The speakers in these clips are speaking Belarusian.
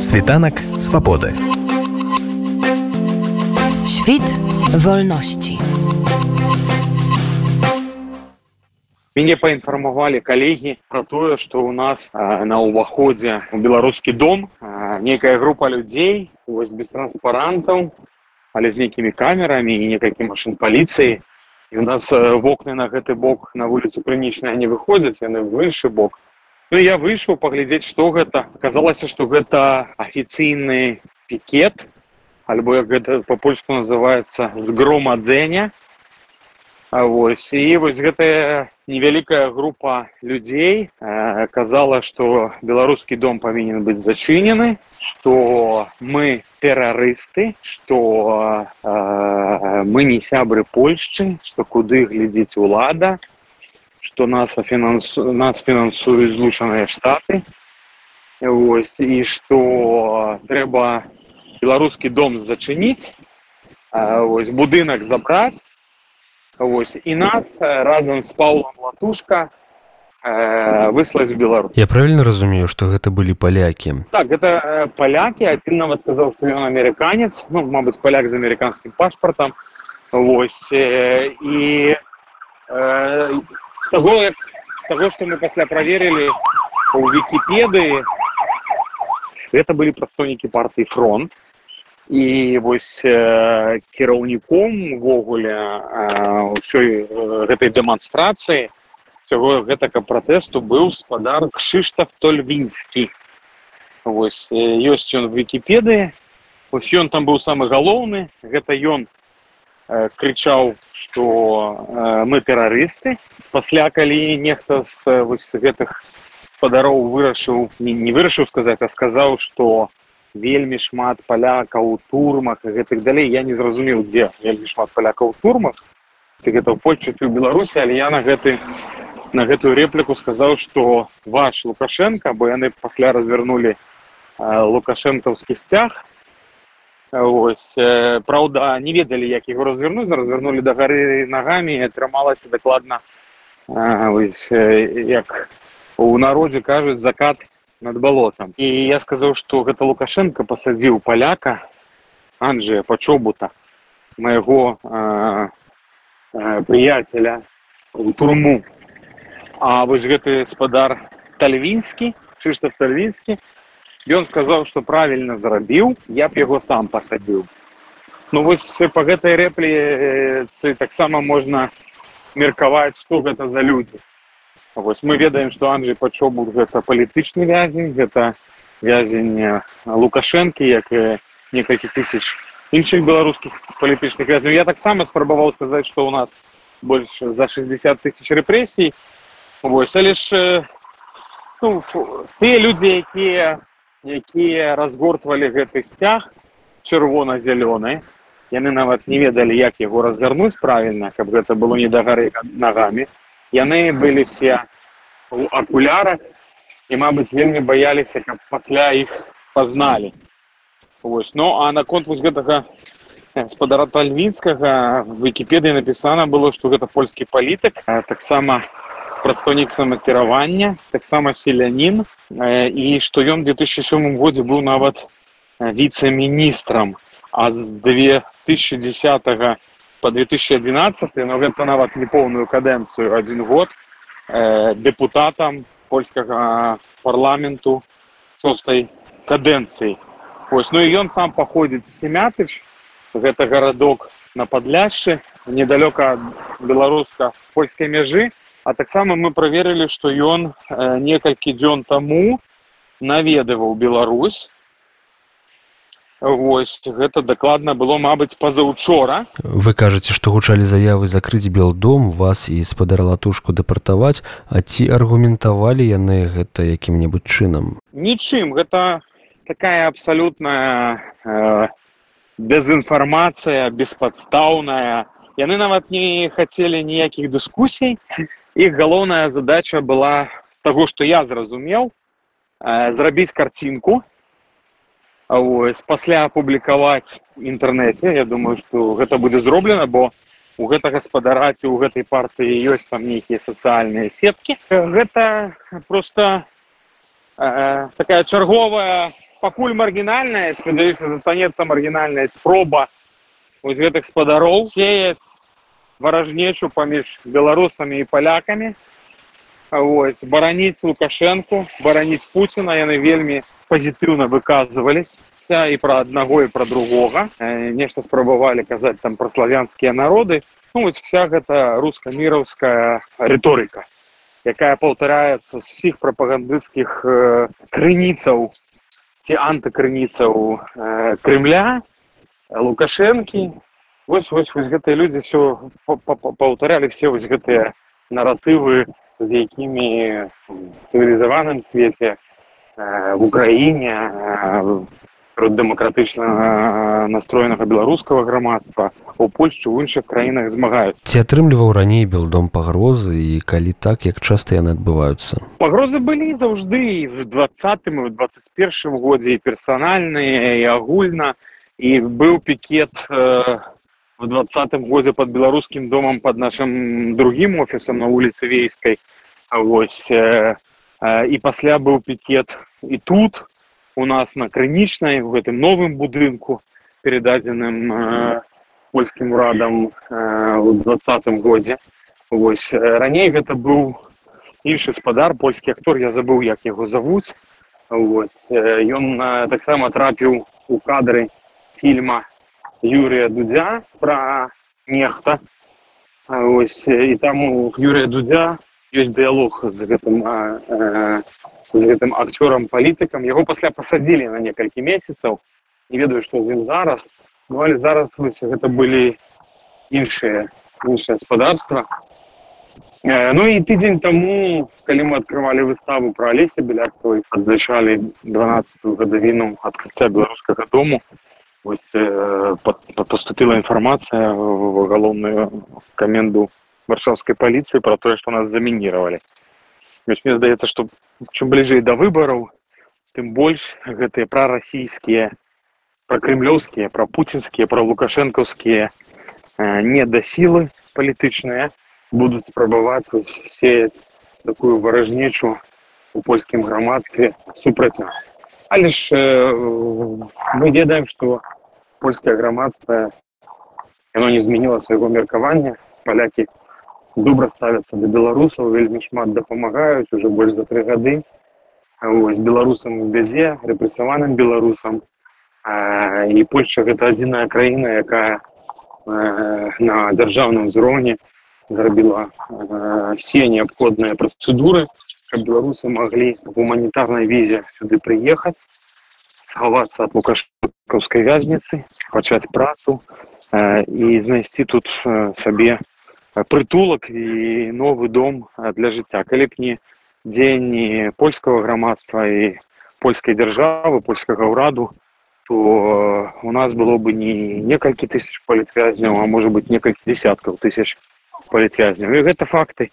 Світанак свабоды. Świt wolności. Мяне паінфармавалі калегі пра тое, што ў нас а, на ўваходзе у беларускі дом а, некая група людзей вось без транспарантаў, але з нейкімі камерамі і некалькі машын паліцыі. І у нас а, вокны на гэты бок на вуліцу крынічная не выходзяць, яны в іншы бок. Ну я выйшаў паглядзець, што гэта. Аказалася, што гэта афіцыйны пікет, альбо як гэта па-польску называецца згромадзення. А вось і вось гэтая невялікая група людзей э, казала, што беларускі дом павінен быць зачынены, што мы тэрарысты, што э, мы не сябры Польшчы, што куды глядзіць улада, што нас фінансу, нас фінансуюць злучаныя штаты. Вось, і што трэба беларускі дом зачыніць, э, вось, будынак забраць, Вось. і нас разам з паулом латушка э, выслаць беларус Я правильно разумею што гэта былі палякі так это э, палякі адзін нават казаў што ён амерыканец ну мабыць паляк з амерыканскім пашпартам Вось э, і э, з таго як з таго што мы пасля праверылі у вікіпедыі гэта былі прадстаўнікі партыі фронт і вось э, кіраўніком увогуле ўсёй э, гэтай дэманстрацыі цяго гэтага пратэсту быў спадар кшыштаф тольвінскі вось ёсць ён в вікіпедыі ось ён там быў самы галоўны гэта ён э, крычаў што э, мы тэрарысты пасля калі нехта з вось гэтых спадароў вырашыў не, не вырашыў сказаць а сказаў што вельмі шмат палякаў у турмах гэтых далей я не зразумеў дзе вельмі шмат палякаў у турмах ці гэта ў польчы ў беларусі але я на гэты на гэтую репліку сказаў что ваш лукашенко бо яны пасля развернули лукашэнкаўскі сцяг ось праўда не ведалі як его развернуць развернули да гары нагамі атрымалася дакладна ось як у народзе кажуць закат над балотам і я сказаў что гэта лукашенко пасадзіў паляка анджея пачобута майго прыяцеля у турму. А вось гэты спадар тальвінскі чыштаф тальвінскі ён сказаў что правильно зрабіў я б яго сам пасадзіў ну вось по гэтай рэпліцы таксама можна меркаваць что гэта за людзі Вось мы ведаем, што Анджей пачобут гэта палітычны вязень, гэта вязень лукашэнкі, як некалькі тысяч іншых беларускіх палітычных вязняў. Я таксама спрабаваў сказаць, што ў нас больш за 60 тысяч рэпрэсій. Вось але ж ну, тыя людзі, якія, якія разгортвалі гэты сцяг чырвона-зялёны, яны нават не ведалі, як яго разгарнуць правільна, каб гэта было не да гары нагамі. Яны былі все у акулярах і мабыць вельмі баяліся каб пасля іх пазналі. Вось ну а наконт вось гэтага спадара тальвінскага в вікіпедыі напісана было што гэта польскі палітык таксама прадстаўнік самакіравання таксама селянін і што ён 2007 годзе быў нават віцэ-міністрам а з 2010 -го по 2011 но гэта нават не поўную кадэнцыю один год э, депутатам польскага парламенту шостой кадэнцыі ось ну і ён сам паходзіць семятыч гэта гарадок на падляшшы недалёка беларуска польскай мяжы а таксама мы праверылі што ён э, некалькі дзён таму наведываў Беларусь. Вось гэта дакладна было мабыць пазаўчора. Вы кажаце што гучалі заявы закрыць белдом вас і спадар латушку дэпартаваць а ці аргументавалі яны гэта якім-небудзь чынам? Нічым. Гэта такая абсалютная э, дэзінфармацыя беспадстаўная. Яны нават не хацелі ніякіх дыскусій іх галоўная задача была з таго што я зразумеў э, зрабіць карцінку ось пасля апублікаваць інтэрнэце я думаю что гэта будзе зроблена бо у гэта гаспадараці у гэтай партыі ёсць там нейкія сацыяльныя сеткі. Гэта просто э, такая чарговая пакуль маргінальная спадзяюся застанецца маргінальная спроба вось гэтых спадароў. Сеяць варажнечу паміж беларусамі і палякамі ось бараніць лукашэнку бараніць пуціна яны вельмі пазітыўна выказваліся і пра аднаго і пра другога нешта спрабавалі казаць там пра славянскія народы ну вось вся гэта руска-міраўская рыторыка якая паўтараецца з усіх прапагандысцкіх э, крыніцаў ці антыкрыніцаў э, крымля лукашэнкі вось вось вось гэтыя людзі все паўтарялі все вось гэтыя наратывы з якімі цывілізаваным свеце в украіне дэмакратычна настроенага беларускага грамадства у польшчы ў іншых краінах змагаюцца ці атрымліваў раней белдом пагрозы і калі так як часта яны адбываюцца пагрозы былі заўжды в двадцатым і в двадцать першым годзе і персанальныя і агульна і быў пікет э, в двадцатым годзе под беларускім домам под нашим другим офісам на вуліцы вейскай вось э, э, і пасля быў пікет і тут у нас на крынічнай у гэтым новым будынку передадзеным э, польскім урадам э, у двадцатым годзе Вось э, раней гэта быў іншы спадар польскі актор я забыў як яго завуць Вось э, ён э, таксама трапіў у кадры фільма Юрія дудзя пра нехта. Ось і там у Юрія дудзя ёсць дыялог з гэтым а, э, з гэтым акцёрам палітыкам. Яго пасля пасадзілі на некалькі месяцаў. Не ведаю што з ім зараз. Ну але зараз вось, гэта былі іншыя іншае гаспадарства Э, ну і тыдзень таму калі мы открывалі выставу про алеся белярского адзначалі 12 гадавіну адкрыцця беларускага дому Вось, поступила інфармацыя в галоўную каменду варшаўскай паліцыі про тое што нас замінировали мне здаецца што чым бліжэй да выбараў тым больш гэтыя прарасійскія пракрымлёўскія пра пуцінскія пра лукашэнкаўскія э, не да сілы палітычныя будуць спрабаваць сеяць такую варажнечу у польскім грамадстве супраць нас але ж э, мы ведаем что польскае грамадства оно не змяніла свайго меркавання палякі добра ставяцца да беларусаў вельмі шмат дапамагаюць уже больш за тры гады ось беларусам у бядзе рэпрэсаваным беларусам і польша гэта адзіная краіна якая э, на дзяржаўным узроўні зрабіла э, все неабходныя працэдуры каб беларусы маглі гуманітарнай візе сюды прыехаць схавацца ад лукашкаўскай вязніцы пачаць працу э, і знайсці тут э, сабе прытулак і новы дом для жыцця калі б не дзеянні польскага грамадства і польскай дзяржавы польскага ўраду то у нас было бы не некалькі тысяч палітвязняў а можа быть некалькі десяткаў тысяч палітвязняў і гэта факты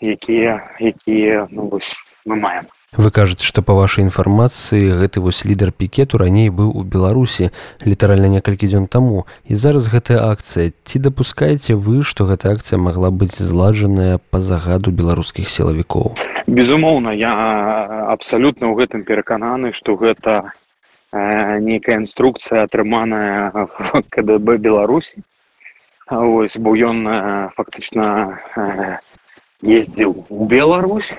якія якія ну, вось, мы маем. Вы кажаце што па вашай інфармацыі гэты вось лідар пікету раней быў у беларусі літаральна некалькі дзён таму. І зараз гэтая акцыя. Ці дапускаеце вы што гэта акцыя магла быць зладжаная па загаду беларускіх сілавікоў? Безумоўна я абсалютна ў гэтым перакананы што гэта нейкая інструкцыя атрыманая кДб беларусі. Ось бо ён фактычна э, ездзіў у Беларусь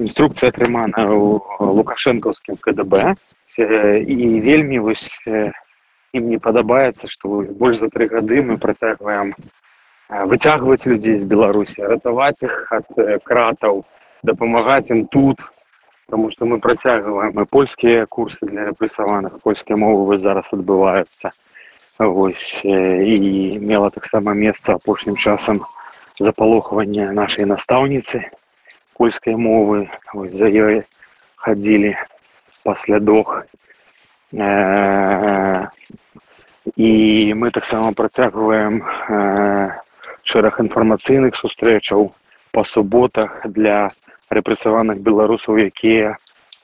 інструкцыя атрымана ў лукашэнкаўскім КДБ і вельмі вось ім не падабаецца што больш за тры гады мы працягваем выцягваць людзей з беларусі ратаваць іх ад кратаў дапамагаць ім тут потому что мы працягваем і польскія курсы для рэпрэсаваных польскія мовы вы зараз адбываюцца вось і мела таксама месца апошнім часам у запалохванне нашай настаўніцы польскай мовы. Вось, за ёй хадзілі паслядох э, і мы таксама працягваем э, шэраг інфармацыйных сустрэчаў па суботах для рэпрэсаваных беларусаў якія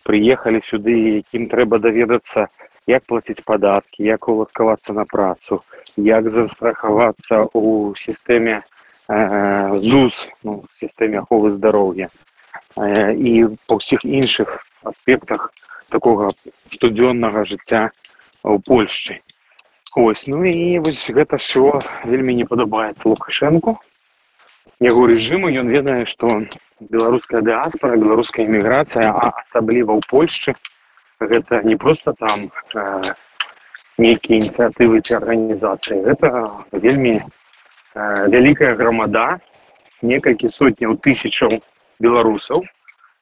прыехалі сюды якім трэба даведацца як плаціць падаткі як уладкавацца на працу як застрахавацца ў сістэме Э, ЗУЗ ну, сістэме аховы здароўя і па ўсіх іншых аспектах такога штодзённага жыцця ў польшчы ось ну і вось гэта все вельмі не падабаецца лукашэнку. Яго рэжыму ён ведае што беларуская дыаспора беларуская эміграцыя а асабліва ў польшчы гэта не просто там э, нейкія ініцыятывы ці арганізацыі гэта вельмі вялікая грамада некалькі сотняў тысячаў беларусаў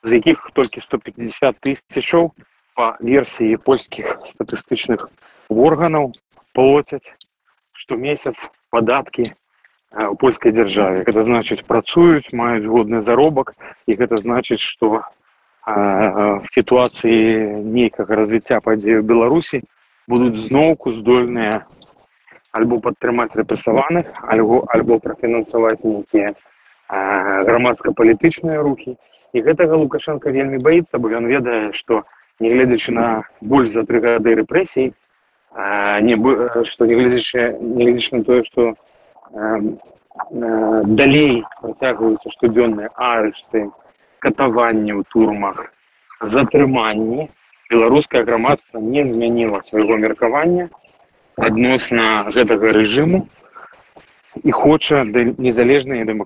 з якіх толькі 150 тысячаў по версіі польскіх статыстычных органаў плоцяць штомесяц падаткі у польскай дзяржаве. Гэта значыць працуюць маюць годны заробак і гэта значыць што в сітуацыі нейкага развіцця падзею беларусі будуць зноўку здольныя альбо падтрымаць рэпрэсаваных альбо альбо прафінансаваць нейкія грамадска-палітычныя рухі і гэтага лукашенко вельмі баіцца бо ён ведае што нягледзячы на больш за тры гады рэпрэсій не што нягледзячы нягледзячы на тое што далей працягваюцца штодзённыя арышты катаванні ў турмах затрыманні. Беларускае грамадства не змяніла свайго меркавання адносна гэтага рэжыму і хоча незалежныя дэмакрат